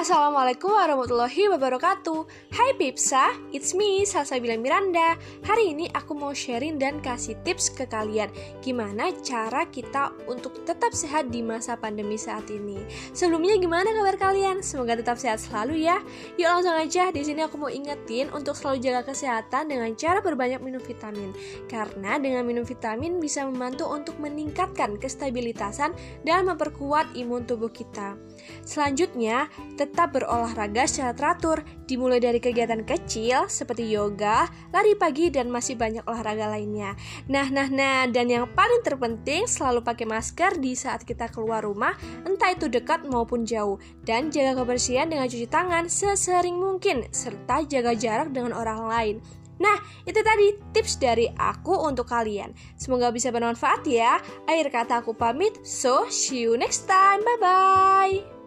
Assalamualaikum warahmatullahi wabarakatuh. Hai Pipsa, it's me Salsabila Miranda. Hari ini aku mau sharing dan kasih tips ke kalian Gimana cara kita untuk tetap sehat di masa pandemi saat ini. Sebelumnya gimana kabar kalian? Semoga tetap sehat selalu ya. Yuk langsung aja, di sini aku mau ingetin untuk selalu jaga kesehatan dengan cara berbanyak minum vitamin. Karena dengan minum vitamin bisa membantu untuk meningkatkan kestabilitasan dan memperkuat imun tubuh kita. Selanjutnya, tetap berolahraga secara teratur, dimulai dari kegiatan kecil seperti yoga, lari pagi, dan masih banyak olahraga lainnya. Nah, nah, nah, dan yang paling terpenting selalu pakai masker di saat kita keluar rumah, entah itu dekat maupun jauh, dan jaga kebersihan dengan cuci tangan sesering mungkin, serta jaga jarak dengan orang lain. Nah, itu tadi tips dari aku untuk kalian. Semoga bisa bermanfaat ya. Akhir kata aku pamit. So, see you next time. Bye bye.